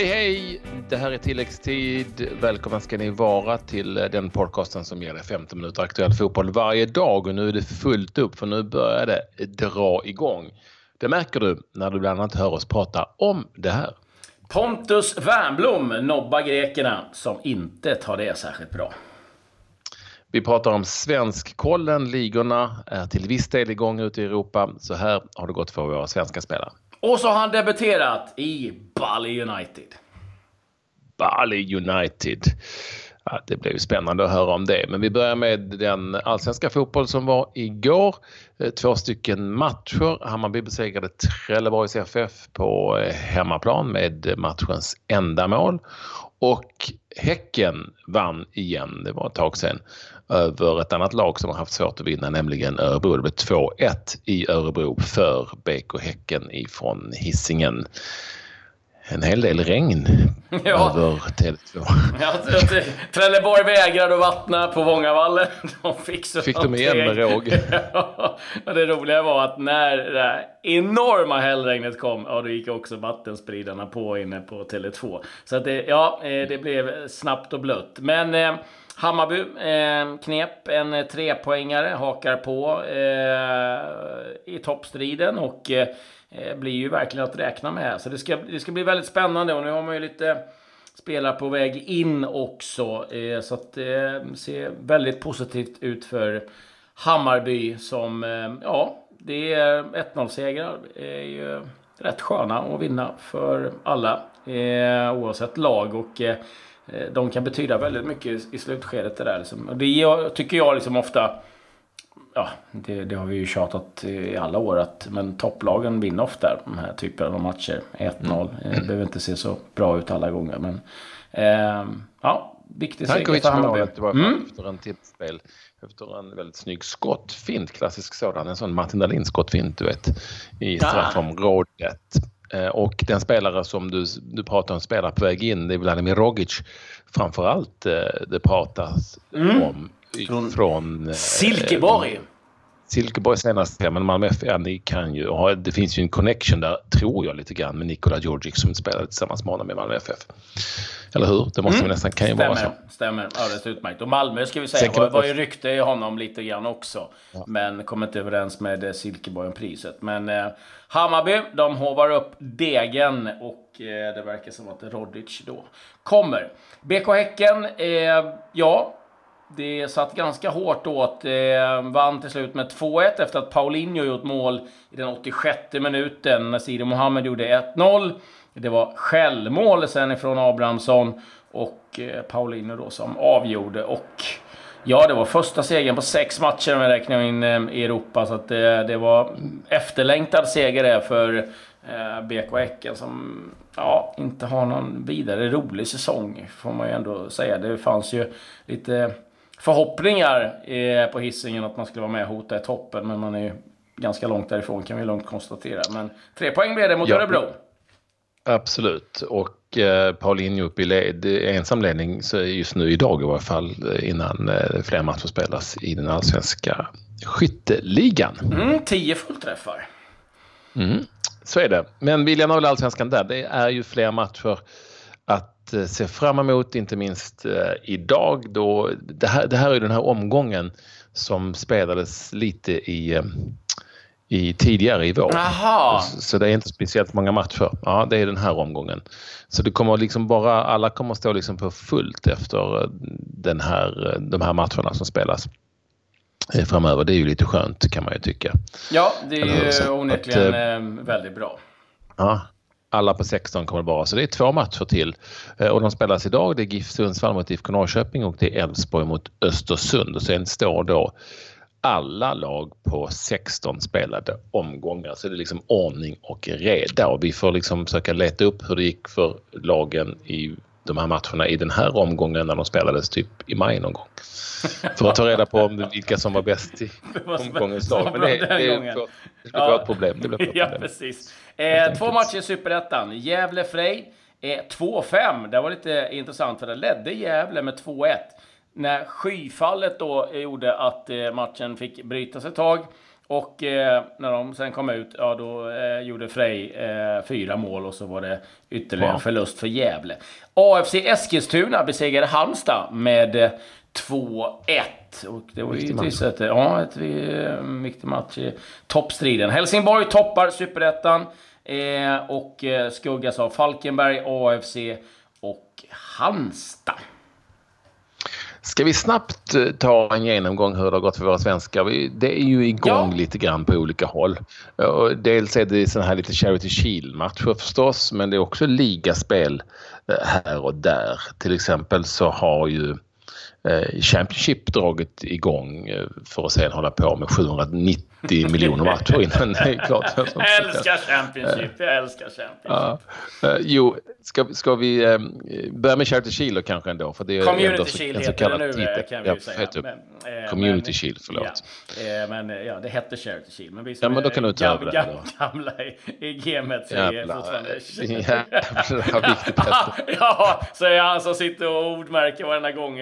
Hej hej! Det här är tilläggstid. Välkomna ska ni vara till den podcasten som ger dig 15 minuter aktuell fotboll varje dag och nu är det fullt upp för nu börjar det dra igång. Det märker du när du bland annat hör oss prata om det här. Pontus Wernbloom nobbar grekerna som inte tar det särskilt bra. Vi pratar om Svenskkollen. Ligorna är till viss del igång ute i Europa. Så här har det gått för våra svenska spelare. Och så har han debuterat i Bali United. Bali United. Ja, det blev spännande att höra om det. Men vi börjar med den allsvenska fotboll som var igår. Eh, två stycken matcher. Hammarby besegrade Trelleborgs FF på eh, hemmaplan med matchens enda mål. Och Häcken vann igen, det var ett tag sedan, över ett annat lag som har haft svårt att vinna, nämligen Örebro. Det blev 2-1 i Örebro för BK Häcken ifrån Hisingen en hel del regn ja. över Tele2. Ja, Trelleborg vägrade att vattna på Vångavallen. De fick så Fick de igen med råg. ja, det roliga var att när det enorma hällregnet kom, ja, då gick också vattenspridarna på inne på Tele2. Så att det, ja, eh, det blev snabbt och blött. Men eh, Hammarby eh, knep en eh, trepoängare, hakar på eh, i toppstriden och eh, eh blir ju verkligen att räkna med. Så det ska, det ska bli väldigt spännande och nu har man ju lite spelare på väg in också. Eh, så att det eh, ser väldigt positivt ut för Hammarby som, eh, ja, det är 1-0-segrar. är ju rätt sköna att vinna för alla, oavsett lag. Och de kan betyda väldigt mycket i slutskedet det där. Liksom. Och det tycker jag liksom ofta ja, det, det, har vi ju tjatat i alla år att men topplagen vinner ofta de här typen av matcher. 1-0. Mm. Det behöver inte se så bra ut alla gånger. Men eh, ja, viktig seger för Hammarby. Det var mm. efter en tillspel. Efter en väldigt snygg skottfint, klassisk sådan. En sån Martin Dahlin skottfint, du vet. I straffområdet. Eh, och den spelare som du, du pratar om spelar på väg in, det är Vladimir Rogic. Framförallt eh, det pratas mm. om från, från eh, Silkeborg. Eh, Silkeborg senast, men Malmö FF, ja, ni kan ju det finns ju en connection där, tror jag lite grann, med Nikola Djurdjic som spelade tillsammans med honom i Malmö FF. Eller hur? Det måste mm. nästan, kan ju stämmer, vara så. Stämmer, alldeles utmärkt. Och Malmö ska vi säga, var, var ju rykte i honom lite grann också. Ja. Men kom inte överens med eh, Silkeborg om priset. Men eh, Hammarby, de hovar upp degen och eh, det verkar som att Rodic då kommer. BK Häcken, eh, ja, det satt ganska hårt åt. Eh, vann till slut med 2-1 efter att Paulinho gjort mål i den 86 minuten. när Siri Mohammed gjorde 1-0. Det var självmål sen ifrån Abrahamsson och eh, Paulinho då som avgjorde. Och ja, det var första segern på sex matcher om jag räknar in eh, i Europa. Så att det, det var efterlängtad seger det för eh, BK Häcken som ja, inte har någon vidare rolig säsong, får man ju ändå säga. Det fanns ju lite förhoppningar på hissingen att man skulle vara med och hota i toppen. Men man är ju ganska långt därifrån kan vi lugnt konstatera. Men tre poäng blev det mot ja, Örebro. Absolut. Och eh, Paulinho upp i led, ensam ledning just nu idag i varje fall innan eh, fler matcher spelas i den allsvenska skytteligan. Mm, tio fullträffar. Mm, så är det. Men William har väl allsvenskan där. Det är ju fler matcher att Eh, se fram emot, inte minst eh, idag då det här, det här är den här omgången som spelades lite i, eh, i tidigare i vår. Aha. Så det är inte speciellt många matcher. Ja, det är den här omgången. Så det kommer liksom bara, alla kommer stå liksom på fullt efter den här, de här matcherna som spelas framöver. Det är ju lite skönt kan man ju tycka. Ja, det är ju onekligen att, väldigt bra. Ja, alla på 16 kommer bara. Så det är två matcher till eh, och de spelas idag. Det är GIF Sundsvall mot IFK Norrköping och det är Elfsborg mot Östersund och sen står då alla lag på 16 spelade omgångar. Så det är liksom ordning och reda och vi får liksom försöka leta upp hur det gick för lagen i de här matcherna i den här omgången när de spelades typ i maj någon gång. För att ta reda på om vilka som var bäst i omgångens lag. Men det, det, det, det blir ett problem. Det blir ja, precis. Eh, två matcher i Superettan. Gävle-Frej eh, 2-5. Det var lite intressant för det ledde Gävle med 2-1. När skyfallet då gjorde att eh, matchen fick brytas ett tag. Och eh, när de sen kom ut, ja då eh, gjorde Frej eh, fyra mål och så var det ytterligare en förlust för Gävle. AFC Eskilstuna besegrade Halmstad med 2-1. Och det var givetvis ett, ja, ett, en viktig match i toppstriden. Helsingborg toppar superettan eh, och eh, skuggas av Falkenberg, AFC och Halmstad. Ska vi snabbt eh, ta en genomgång hur det har gått för våra svenskar? Det är ju igång ja. lite grann på olika håll. Dels är det sådana här lite Charity Shield-matcher förstås, men det är också ligaspel här och där. Till exempel så har ju Eh, Championship dragit igång eh, för att sedan hålla på med 790 miljoner matcher innan det är klart. Jag älskar Championship, jag älskar Championship. Ja. Uh, jo, ska, ska vi um, börja med Charity Shield kanske ändå? För det är Community Shield heter det nu titel. kan vi ju säga. Heter, men, Community men, Shield, förlåt. Ja, men ja, det hette Charity Shield. Men vi som ja, men då kan du ta över det. Gamla i, i gamet säger fortfarande... Jävla viktigt Ja, säger han som sitter och ordmärker varenda gång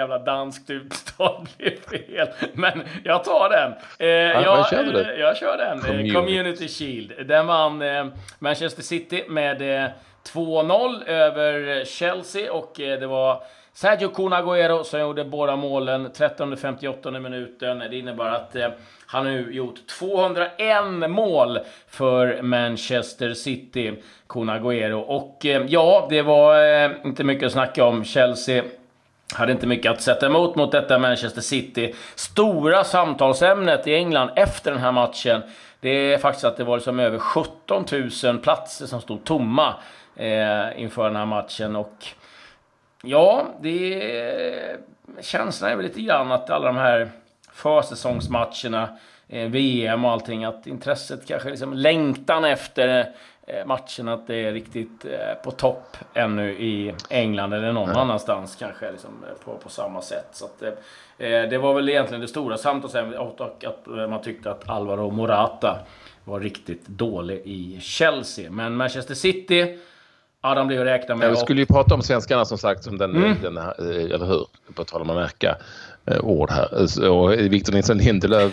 jävla danskt uttal blir fel. Men jag tar den. Eh, ja, jag, kör eh, jag kör den. Eh, Community. Community Shield. Den vann eh, Manchester City med eh, 2-0 över Chelsea och eh, det var Sergio Cunaguero som gjorde båda målen 13.58 minuten. Det innebär att eh, han nu gjort 201 mål för Manchester City, Cunaguero. Och eh, ja, det var eh, inte mycket att snacka om. Chelsea hade inte mycket att sätta emot mot detta Manchester City. Stora samtalsämnet i England efter den här matchen, det är faktiskt att det var liksom över 17 000 platser som stod tomma eh, inför den här matchen. Och ja, det känslan är väl lite grann att alla de här försäsongsmatcherna, eh, VM och allting, att intresset kanske liksom längtan efter matchen att det är riktigt eh, på topp ännu i England eller någon ja. annanstans kanske liksom, eh, på, på samma sätt. Så att, det var väl egentligen det stora samtalsämnet och att man tyckte att Alvaro Morata var riktigt dålig i Chelsea. Men Manchester City, ja de blir att räkna med. Ja, vi skulle ju prata om svenskarna som sagt, som den, mm. den här, eller hur? På tal om att märka ord här. Och Victor Nilsson Lindelöf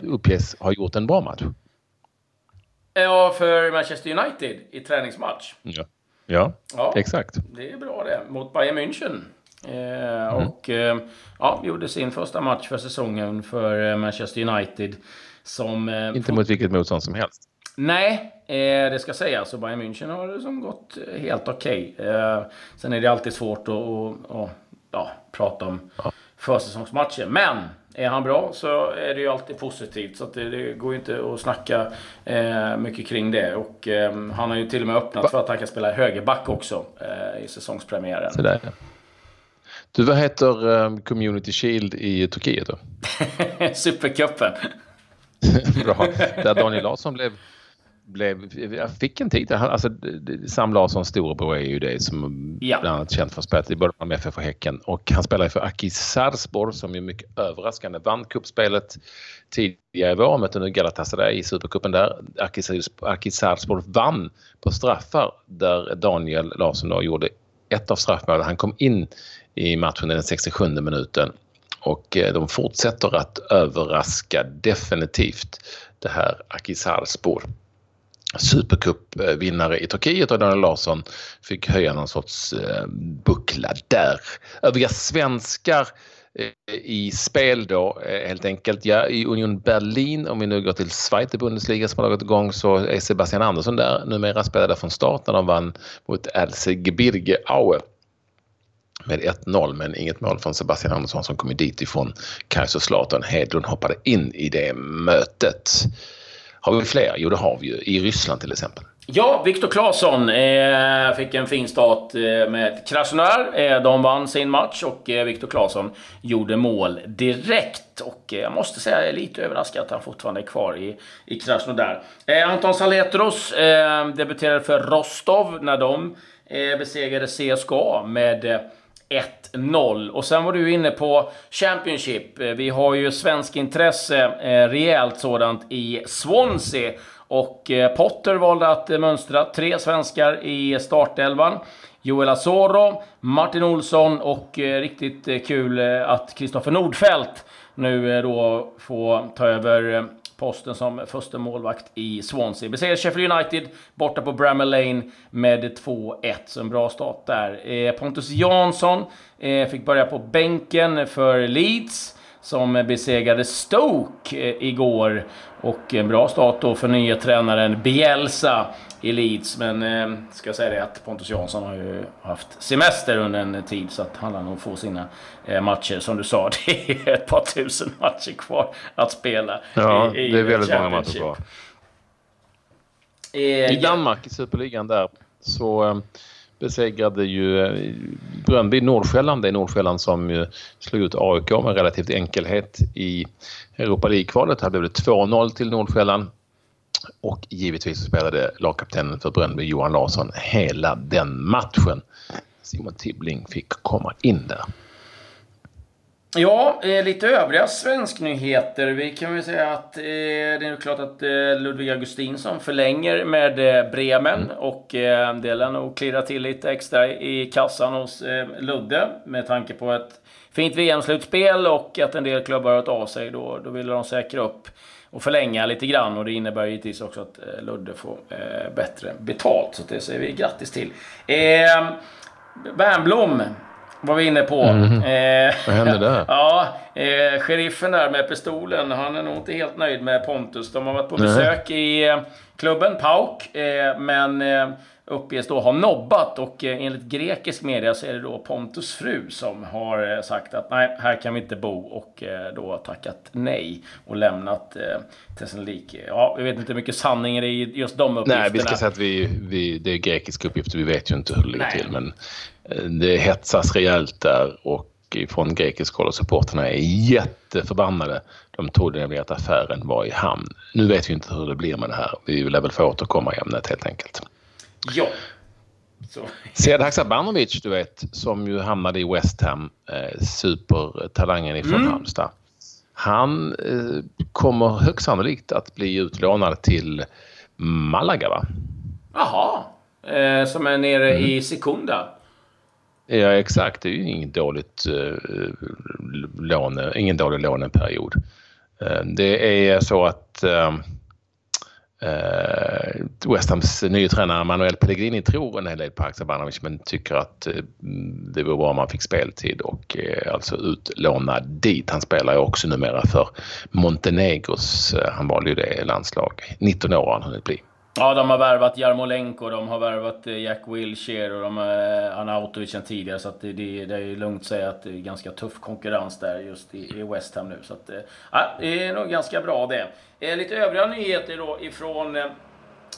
uppges ha gjort en bra match. Ja, för Manchester United i träningsmatch. Ja, ja, ja exakt. Det är bra det. Mot Bayern München. Eh, mm. Och eh, ja, gjorde sin första match för säsongen för eh, Manchester United. Som, eh, Inte mot vilket motstånd som helst. Nej, eh, det ska sägas. Så Bayern München har det som gått helt okej. Okay. Eh, sen är det alltid svårt att, att, att ja, prata om ja. försäsongsmatcher. Men är han bra så är det ju alltid positivt. Så det, det, går ju inte att snacka eh, mycket kring det. Och eh, han har ju till och med öppnat för att han kan spela högerback också eh, i säsongspremiären. Så där. Du, vad heter um, Community Shield i Turkiet då? Supercupen. Bra. Där Daniel Larsson blev blev, jag fick en tid. Alltså, Sam Larssons storebror är ju det som ja. bland annat känt för att spela i både Malmö FF och Häcken. Och han spelar för Aki Sarpsborg som ju mycket överraskande vann kuppspelet tidigare i vår. Mötte nu Galatasaray i Supercupen där. Aki Sarpsborg vann på straffar där Daniel Larsson då gjorde ett av straffmålen. Han kom in i matchen i den 67 minuten och eh, de fortsätter att överraska definitivt det här Aki Sarpsborg. Supercup-vinnare i Turkiet och Daniel Larsson fick höja någon sorts eh, buckla där. Övriga svenskar eh, i spel då eh, helt enkelt. Ja, I Union Berlin, om vi nu går till Schweiz, Bundesliga som har dragit igång, så är Sebastian Andersson där. Numera spelade från start när de vann mot Else Gebirge Aue med 1-0 men inget mål från Sebastian Andersson som kom dit ifrån Kaiserslautern. Hedlund hoppade in i det mötet. Har vi fler? Jo, det har vi ju. I Ryssland till exempel. Ja, Viktor Claesson eh, fick en fin start eh, med Krasnodar. Eh, de vann sin match och eh, Viktor Claesson gjorde mål direkt. Och eh, jag måste säga jag är lite överraskad att han fortfarande är kvar i, i Krasnodar. Eh, Anton Saletros eh, debuterade för Rostov när de eh, besegrade CSKA med eh, 1-0. Och sen var du inne på Championship. Eh, vi har ju svensk intresse, eh, rejält sådant, i Swansea. Och eh, Potter valde att mönstra tre svenskar i startelvan. Joel Asoro, Martin Olsson och riktigt kul att Kristoffer Nordfeldt nu då får ta över posten som första målvakt i Swansea. Besegrade Sheffield United borta på Bramall Lane med 2-1, så en bra start där. Eh, Pontus Jansson eh, fick börja på bänken för Leeds som besegrade Stoke eh, igår. Och en bra start då för nya tränaren Bielsa i Leeds. Men eh, ska jag säga det att Pontus Jansson har ju haft semester under en tid så att han lär nog få sina eh, matcher. Som du sa, det är ett par tusen matcher kvar att spela. Ja, i, i det är väldigt många matcher kvar. Eh, I Danmark i Superligan där så eh, besegrade ju eh, Bröndby Nordsjälland. Det är Nordsjälland som ju slog ut AIK med relativt enkelhet i Europa League-kvalet. Här blev det 2-0 till Nordsjälland. Och givetvis spelade lagkaptenen för Bröndby, Johan Larsson, hela den matchen. Simon Tibbling fick komma in där. Ja, eh, lite övriga svensknyheter. Vi kan väl säga att eh, det är klart att eh, Ludvig Augustinsson förlänger med eh, Bremen mm. och eh, det lär nog klirra till lite extra i kassan hos Ludde med tanke på ett fint VM-slutspel och att en del klubbar har hört av sig. Då, då ville de säkra upp och förlänga lite grann och det innebär givetvis också att eh, Ludde får eh, bättre betalt. Så det säger vi grattis till. Eh, Wernbloom var vi inne på. Mm. Eh, Vad hände där? ja, eh, sheriffen där med pistolen, han är nog inte helt nöjd med Pontus. De har varit på besök Nej. i eh, klubben Pauk, eh, men uppges då ha nobbat och eh, enligt grekisk media så är det då Pontus fru som har eh, sagt att nej, här kan vi inte bo och eh, då tackat nej och lämnat Thessaloniki. Ja, vi vet inte hur mycket sanning det är i just de uppgifterna. Nej, vi ska säga att vi, vi, det är grekiska uppgifter, vi vet ju inte hur det ligger till men det hetsas rejält där och från grekisk håll och supporterna är jätteförbannade. De trodde nämligen att affären var i hamn. Nu vet vi inte hur det blir med det här. Vi lär väl få återkomma i ämnet helt enkelt. Ja. Sead Haksabanovic, du vet, som ju hamnade i West Ham, eh, supertalangen ifrån mm. Halmstad. Han eh, kommer högst sannolikt att bli utlånad till Malaga, va? Jaha, eh, som är nere mm. i Sekunda. Ja, exakt. Det är ju inget dåligt eh, låne, ingen dålig låneperiod. Eh, det är så att eh, West Hams nya tränare Manuel Pellegrini tror en hel del på Haksabanovic men tycker att eh, det vore bra om han fick speltid och eh, alltså utlånad dit. Han spelar ju också numera för Montenegros, eh, han valde ju det landslag. 19 år har han hunnit bli. Ja, de har värvat Jarmolenko, de har värvat eh, Jack Wilshere och de eh, har Anautovic sen tidigare. Så att det, det, är lugnt att säga att det är ganska tuff konkurrens där just i, i West Ham nu. Så att, eh, ja, det är nog ganska bra det. Lite övriga nyheter då ifrån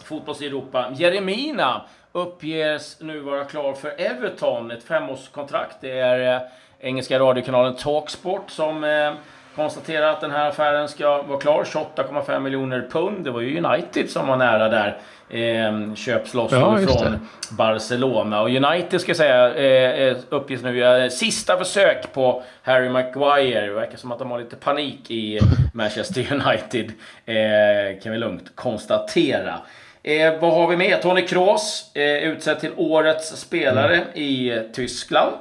fotbolls-Europa. Jeremina uppges nu vara klar för Everton, ett femårskontrakt. Det är engelska radiokanalen Talksport som eh, konstaterar att den här affären ska vara klar. 28,5 miljoner pund. Det var ju United som var nära där. Eh, köpsloss ja, från Barcelona. Och United ska jag säga eh, eh uppges nu göra sista försök på Harry Maguire. Det verkar som att de har lite panik i Manchester United. Eh, kan vi lugnt konstatera. Eh, vad har vi med? Tony Kroos eh, utsedd till årets spelare mm. i Tyskland.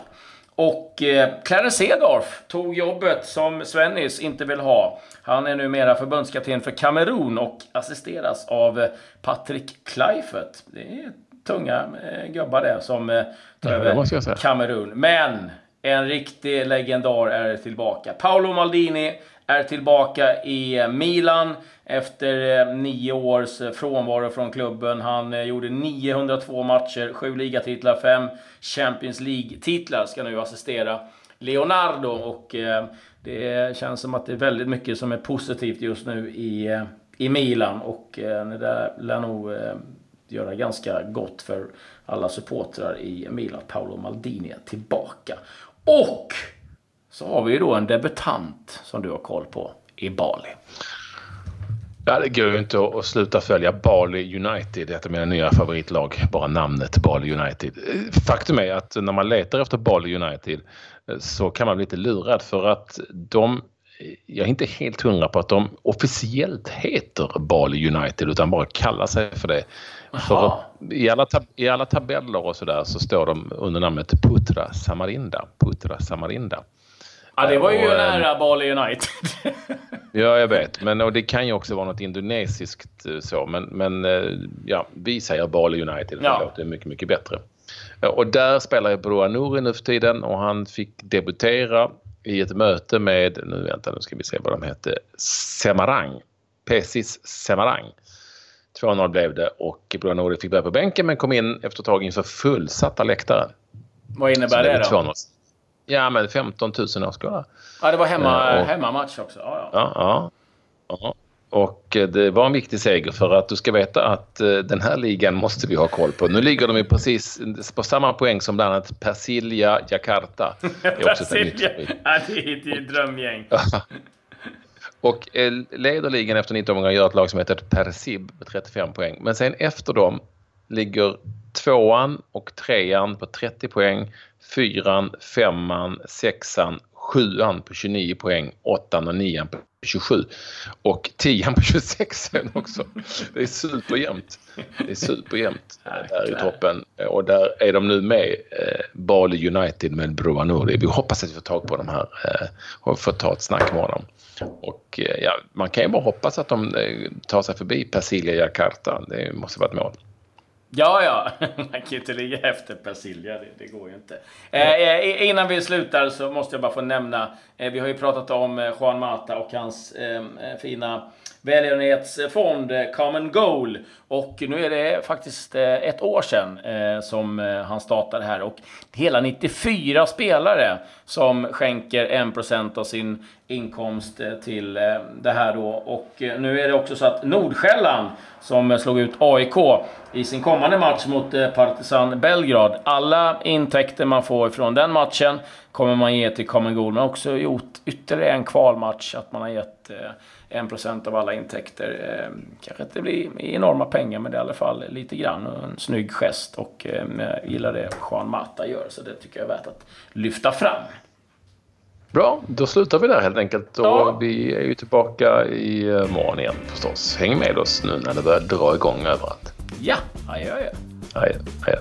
Och eh, Clarence Seedorf tog jobbet som Svennis inte vill ha. Han är numera förbundskapten för Kamerun och assisteras av eh, Patrick Kleifert. Det är tunga eh, gubbar det som eh, tar ja, över Kamerun. Men en riktig legendar är tillbaka. Paolo Maldini är tillbaka i Milan efter eh, nio års eh, frånvaro från klubben. Han eh, gjorde 902 matcher, sju ligatitlar, fem Champions League-titlar. Ska nu assistera Leonardo och det känns som att det är väldigt mycket som är positivt just nu i, i Milan och det där lär nog göra ganska gott för alla supportrar i Milan. Paolo Maldini är tillbaka. Och så har vi ju då en debutant som du har koll på i Bali. Ja, det går ju inte att sluta följa Bali United, ett av mina nya favoritlag. Bara namnet Bali United. Faktum är att när man letar efter Bali United så kan man bli lite lurad för att de jag är inte helt hundra på att de officiellt heter Bali United utan bara kallar sig för det. För i, alla I alla tabeller och sådär så står de under namnet Putra Samarinda. Putra Samarinda. Ja, det var ju och, nära Bali United. Ja, jag vet. Men, och det kan ju också vara något indonesiskt eh, så. Men, men eh, ja, vi säger Bali United. Det ja. låter mycket, mycket bättre. Och där spelar ju Broa Nouri nu för tiden och han fick debutera i ett möte med, nu vänta nu ska vi se vad de hette, Semarang. Pesis Semarang. 2-0 blev det och Broa Nouri fick börja på bänken men kom in efter ett tag inför fullsatta läktare. Vad innebär det, det då? Ja, men 15 000 åskådare. Ja, det var hemma, och, hemmamatch också. Ja, ja. ja, ja. Och eh, det var en viktig seger för att du ska veta att eh, den här ligan måste vi ha koll på. Nu ligger de ju precis på samma poäng som bland annat Persilja Jakarta. Persilja? Ja, det är ett drömgäng. och eh, leder ligan efter 19 omgångar gör ett lag som heter Persib med 35 poäng. Men sen efter dem ligger tvåan och trean på 30 poäng, fyran, femman, sexan, sjuan på 29 poäng, åttan och nian på 27 och tian på 26 också. Det är superjämnt. Det är superjämnt där i toppen och där är de nu med eh, Bali United med Broa. Vi hoppas att vi får tag på de här eh, och får ta ett snack med honom. Och eh, ja, man kan ju bara hoppas att de eh, tar sig förbi Persilia Jakarta. Det måste vara ett mål. Ja, ja. Man kan ju inte ligga efter Persilja. Det, det går ju inte. Eh, eh innan vi slutar så måste jag bara få nämna. Eh, vi har ju pratat om eh, Juan Mata och hans eh, eh fina välgörenhetsfond eh, Common Goal. Och nu är det faktiskt eh, ett år sedan eh, som han startade här. Och hela 94 spelare som skänker 1% av sin inkomst till det här då. Och nu är det också så att Nordsjälland som slog ut AIK i sin kommande match mot Partizan Belgrad. Alla intäkter man får från den matchen kommer man ge till Common Goal. Men också gjort ytterligare en kvalmatch. Att man har gett 1% av alla intäkter. Eh, kanske inte blir enorma pengar, men det är i alla fall lite grann. Och en snygg gest och eh, jag gillar det Juan Mata gör, så det tycker jag är värt att lyfta fram. Bra, då slutar vi där helt enkelt. Och ja. vi är ju tillbaka i eh, morgon igen förstås. Häng med oss nu när det börjar dra igång överallt. Ja, adjö. Adjö. adjö.